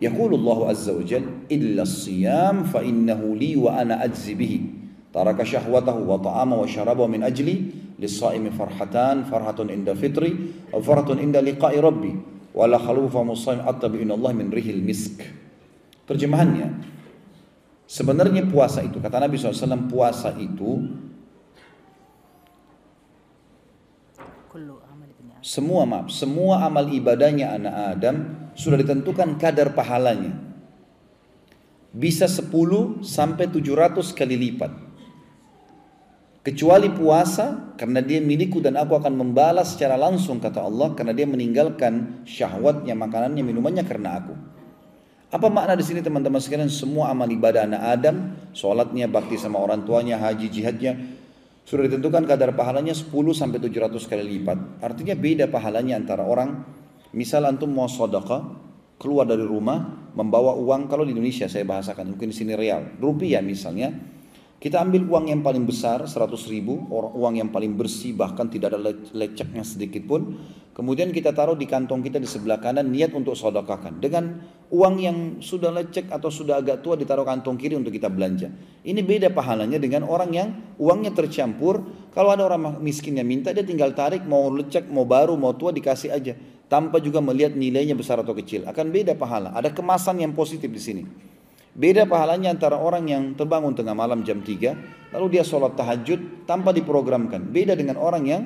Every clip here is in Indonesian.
يقول الله عز وجل إلا الصيام فإنه لي وأنا أجزي به ترك شهوته وطعامه وشرابه من أجلي للصائم فرحتان فرحة عند فطري وفرحة عند لقاء ربي ولا خلوف مصائم أطب إن الله من ريح المسك terjemahannya sebenarnya puasa itu kata Nabi SAW puasa itu كل عمل ابن آدم semua maaf semua amal ibadahnya anak Adam sudah ditentukan kadar pahalanya. Bisa 10 sampai 700 kali lipat. Kecuali puasa karena dia milikku dan aku akan membalas secara langsung kata Allah karena dia meninggalkan syahwatnya makanannya minumannya karena aku. Apa makna di sini teman-teman sekalian? Semua amal ibadah anak Adam sholatnya bakti sama orang tuanya haji jihadnya sudah ditentukan kadar pahalanya 10 sampai 700 kali lipat. Artinya beda pahalanya antara orang misal antum mau sedekah keluar dari rumah membawa uang kalau di Indonesia saya bahasakan mungkin di sini real. Rupiah misalnya kita ambil uang yang paling besar 100 ribu uang yang paling bersih bahkan tidak ada le- leceknya sedikit pun. Kemudian kita taruh di kantong kita di sebelah kanan niat untuk sedekahkan. Dengan uang yang sudah lecek atau sudah agak tua ditaruh kantong kiri untuk kita belanja. Ini beda pahalanya dengan orang yang uangnya tercampur. Kalau ada orang miskin yang minta dia tinggal tarik mau lecek mau baru mau tua dikasih aja. Tanpa juga melihat nilainya besar atau kecil. Akan beda pahala. Ada kemasan yang positif di sini. Beda pahalanya antara orang yang terbangun tengah malam jam 3 lalu dia sholat tahajud tanpa diprogramkan. Beda dengan orang yang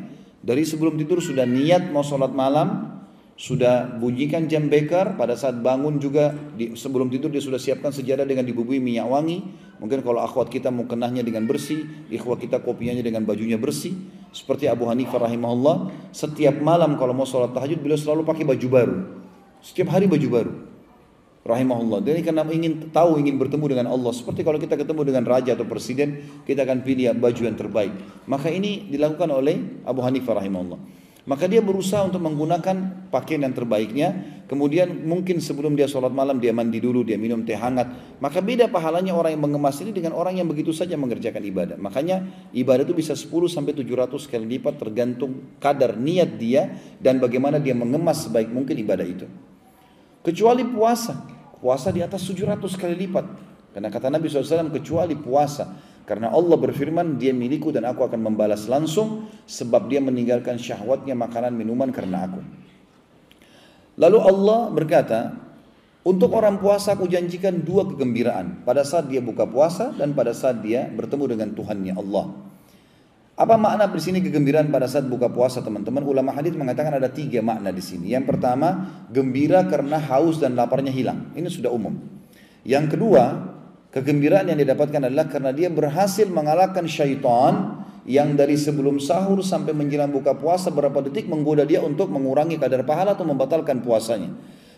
dari sebelum tidur sudah niat mau sholat malam, sudah bunyikan jam beker, pada saat bangun juga di, sebelum tidur dia sudah siapkan sejadah dengan dibubui minyak wangi. Mungkin kalau akhwat kita mau kenahnya dengan bersih, ikhwat kita kopinya dengan bajunya bersih. Seperti Abu Hanifah rahimahullah, setiap malam kalau mau sholat tahajud beliau selalu pakai baju baru. Setiap hari baju baru rahimahullah. Jadi karena ingin tahu, ingin bertemu dengan Allah. Seperti kalau kita ketemu dengan raja atau presiden, kita akan pilih baju yang terbaik. Maka ini dilakukan oleh Abu Hanifah rahimahullah. Maka dia berusaha untuk menggunakan pakaian yang terbaiknya. Kemudian mungkin sebelum dia sholat malam dia mandi dulu, dia minum teh hangat. Maka beda pahalanya orang yang mengemas ini dengan orang yang begitu saja mengerjakan ibadah. Makanya ibadah itu bisa 10 sampai 700 kali lipat tergantung kadar niat dia dan bagaimana dia mengemas sebaik mungkin ibadah itu. Kecuali puasa. Puasa di atas 700 kali lipat. Karena kata Nabi SAW kecuali puasa. Karena Allah berfirman dia milikku dan aku akan membalas langsung. Sebab dia meninggalkan syahwatnya makanan minuman karena aku. Lalu Allah berkata, untuk orang puasa aku janjikan dua kegembiraan. Pada saat dia buka puasa dan pada saat dia bertemu dengan Tuhannya Allah. Apa makna di sini kegembiraan pada saat buka puasa teman-teman? Ulama hadis mengatakan ada tiga makna di sini. Yang pertama, gembira karena haus dan laparnya hilang. Ini sudah umum. Yang kedua, kegembiraan yang didapatkan adalah karena dia berhasil mengalahkan syaitan yang dari sebelum sahur sampai menjelang buka puasa berapa detik menggoda dia untuk mengurangi kadar pahala atau membatalkan puasanya.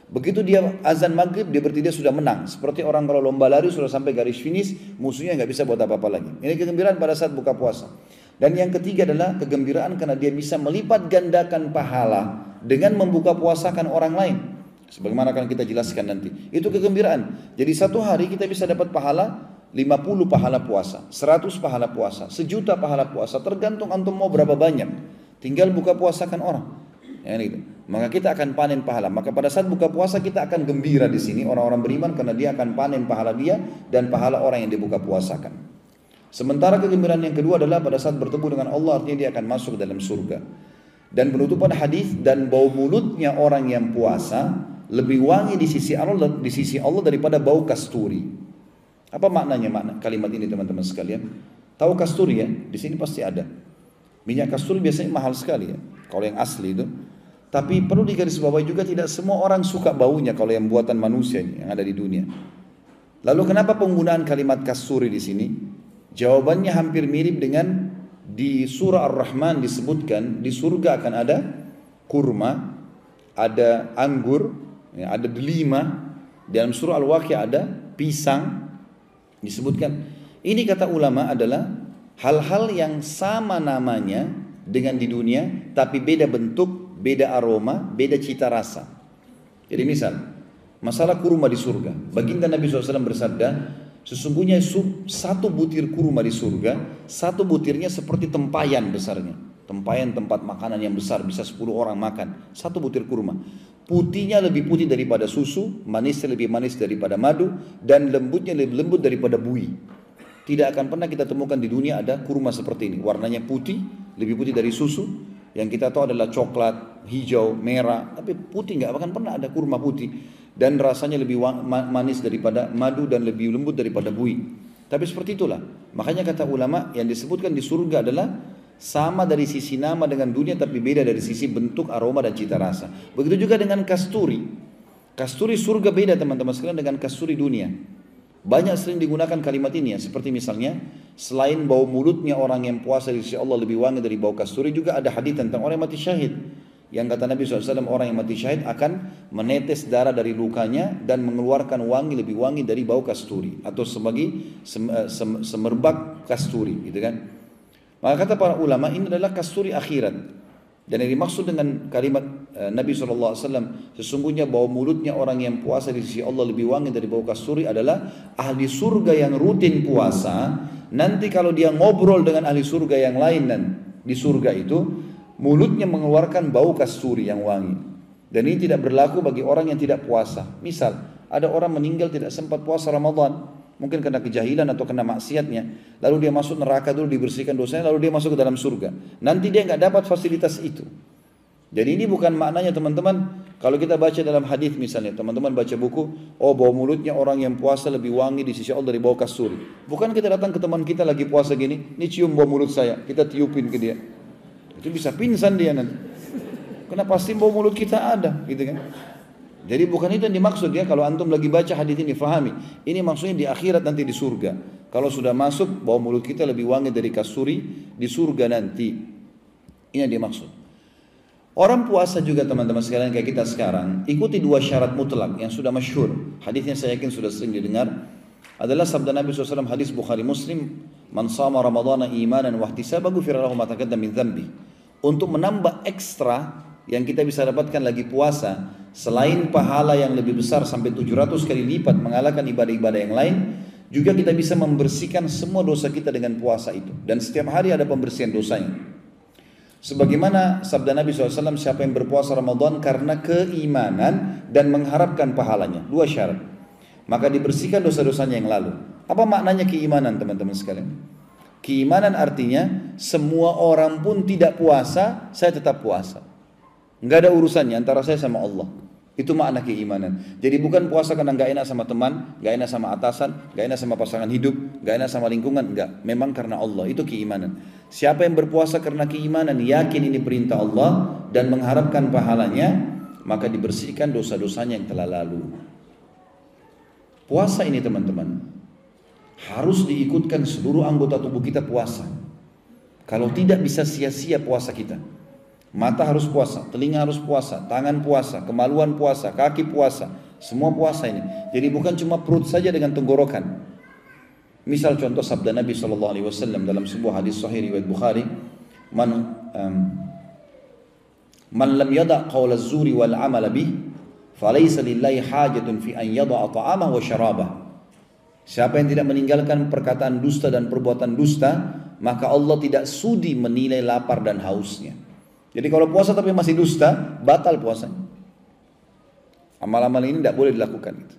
Begitu dia azan maghrib, dia berarti dia sudah menang. Seperti orang kalau lomba lari sudah sampai garis finish, musuhnya nggak bisa buat apa-apa lagi. Ini kegembiraan pada saat buka puasa. Dan yang ketiga adalah kegembiraan karena dia bisa melipat gandakan pahala dengan membuka puasakan orang lain. Sebagaimana akan kita jelaskan nanti. Itu kegembiraan. Jadi satu hari kita bisa dapat pahala 50 pahala puasa, 100 pahala puasa, sejuta pahala puasa, tergantung antum mau berapa banyak. Tinggal buka puasakan orang. Ya, gitu. Maka kita akan panen pahala. Maka pada saat buka puasa kita akan gembira di sini orang-orang beriman karena dia akan panen pahala dia dan pahala orang yang dibuka puasakan. Sementara kegembiraan yang kedua adalah pada saat bertemu dengan Allah artinya dia akan masuk dalam surga. Dan penutupan hadis dan bau mulutnya orang yang puasa lebih wangi di sisi Allah di sisi Allah daripada bau kasturi. Apa maknanya makna kalimat ini teman-teman sekalian? Tahu kasturi ya? Di sini pasti ada. Minyak kasturi biasanya mahal sekali ya. Kalau yang asli itu. Tapi perlu digarisbawahi juga tidak semua orang suka baunya kalau yang buatan manusia yang ada di dunia. Lalu kenapa penggunaan kalimat kasturi di sini? Jawabannya hampir mirip dengan di surah Ar-Rahman disebutkan di surga akan ada kurma, ada anggur, ya, ada delima. Dalam surah Al-Waqiah ada pisang disebutkan. Ini kata ulama adalah hal-hal yang sama namanya dengan di dunia tapi beda bentuk, beda aroma, beda cita rasa. Jadi misal, masalah kurma di surga. Baginda Nabi SAW bersabda, sesungguhnya satu butir kurma di surga, satu butirnya seperti tempayan besarnya. Tempayan tempat makanan yang besar, bisa 10 orang makan. Satu butir kurma. Putihnya lebih putih daripada susu, manisnya lebih manis daripada madu, dan lembutnya lebih lembut daripada bui. Tidak akan pernah kita temukan di dunia ada kurma seperti ini. Warnanya putih, lebih putih dari susu. Yang kita tahu adalah coklat, hijau, merah. Tapi putih nggak akan pernah ada kurma putih. Dan rasanya lebih manis daripada madu dan lebih lembut daripada bui. Tapi seperti itulah. Makanya kata ulama yang disebutkan di surga adalah sama dari sisi nama dengan dunia tapi beda dari sisi bentuk, aroma dan cita rasa. Begitu juga dengan kasturi. Kasturi surga beda teman-teman sekalian dengan kasturi dunia. Banyak sering digunakan kalimat ini ya, seperti misalnya selain bau mulutnya orang yang puasa di sisi Allah lebih wangi dari bau kasturi juga ada hadis tentang orang yang mati syahid. Yang kata Nabi SAW orang yang mati syahid akan menetes darah dari lukanya dan mengeluarkan wangi lebih wangi dari bau kasturi atau sebagai eh, sem, semerbak kasturi gitu kan. Maka kata para ulama ini adalah kasturi akhirat. Dan yang dimaksud dengan kalimat uh, Nabi SAW, sesungguhnya bau mulutnya orang yang puasa di sisi Allah lebih wangi dari bau kasturi adalah ahli surga yang rutin puasa. Nanti kalau dia ngobrol dengan ahli surga yang lain dan di surga itu, mulutnya mengeluarkan bau kasturi yang wangi. Dan ini tidak berlaku bagi orang yang tidak puasa. Misal, ada orang meninggal tidak sempat puasa Ramadan. Mungkin kena kejahilan atau kena maksiatnya. Lalu dia masuk neraka dulu dibersihkan dosanya lalu dia masuk ke dalam surga. Nanti dia nggak dapat fasilitas itu. Jadi ini bukan maknanya teman-teman kalau kita baca dalam hadis misalnya teman-teman baca buku oh bau mulutnya orang yang puasa lebih wangi di sisi Allah dari bau kasturi. Bukan kita datang ke teman kita lagi puasa gini, ini cium bau mulut saya, kita tiupin ke dia. Itu bisa pingsan dia nanti. Karena pasti bau mulut kita ada gitu kan. Jadi bukan itu yang dimaksud ya kalau antum lagi baca hadis ini fahami. Ini maksudnya di akhirat nanti di surga. Kalau sudah masuk bau mulut kita lebih wangi dari kasuri di surga nanti. Ini yang dimaksud. Orang puasa juga teman-teman sekalian kayak kita sekarang ikuti dua syarat mutlak yang sudah masyhur. Hadisnya saya yakin sudah sering didengar adalah sabda Nabi SAW hadis Bukhari Muslim man sama ramadhana imanan wa ihtisaban ghufira lahu ma taqaddama min dhanbi. Untuk menambah ekstra yang kita bisa dapatkan lagi puasa Selain pahala yang lebih besar sampai 700 kali lipat mengalahkan ibadah-ibadah yang lain, juga kita bisa membersihkan semua dosa kita dengan puasa itu. Dan setiap hari ada pembersihan dosanya. Sebagaimana sabda Nabi SAW, siapa yang berpuasa Ramadan karena keimanan dan mengharapkan pahalanya. Dua syarat. Maka dibersihkan dosa-dosanya yang lalu. Apa maknanya keimanan teman-teman sekalian? Keimanan artinya semua orang pun tidak puasa, saya tetap puasa. Enggak ada urusannya antara saya sama Allah. Itu makna keimanan. Jadi bukan puasa karena nggak enak sama teman, nggak enak sama atasan, nggak enak sama pasangan hidup, nggak enak sama lingkungan, nggak. Memang karena Allah itu keimanan. Siapa yang berpuasa karena keimanan, yakin ini perintah Allah dan mengharapkan pahalanya, maka dibersihkan dosa-dosanya yang telah lalu. Puasa ini teman-teman harus diikutkan seluruh anggota tubuh kita puasa. Kalau tidak bisa sia-sia puasa kita. Mata harus puasa, telinga harus puasa, tangan puasa, kemaluan puasa, kaki puasa, semua puasa ini. Jadi bukan cuma perut saja dengan tenggorokan. Misal contoh sabda Nabi Shallallahu Alaihi Wasallam dalam sebuah hadis Sahih riwayat Bukhari, man um, man lam yada qawl az-zuri wal amal bih, falaysa lillahi hajatun fi an yada ta'amah wa syarabah. Siapa yang tidak meninggalkan perkataan dusta dan perbuatan dusta, maka Allah tidak sudi menilai lapar dan hausnya. Jadi kalau puasa tapi masih dusta, batal puasanya. Amal-amal ini tidak boleh dilakukan. Gitu.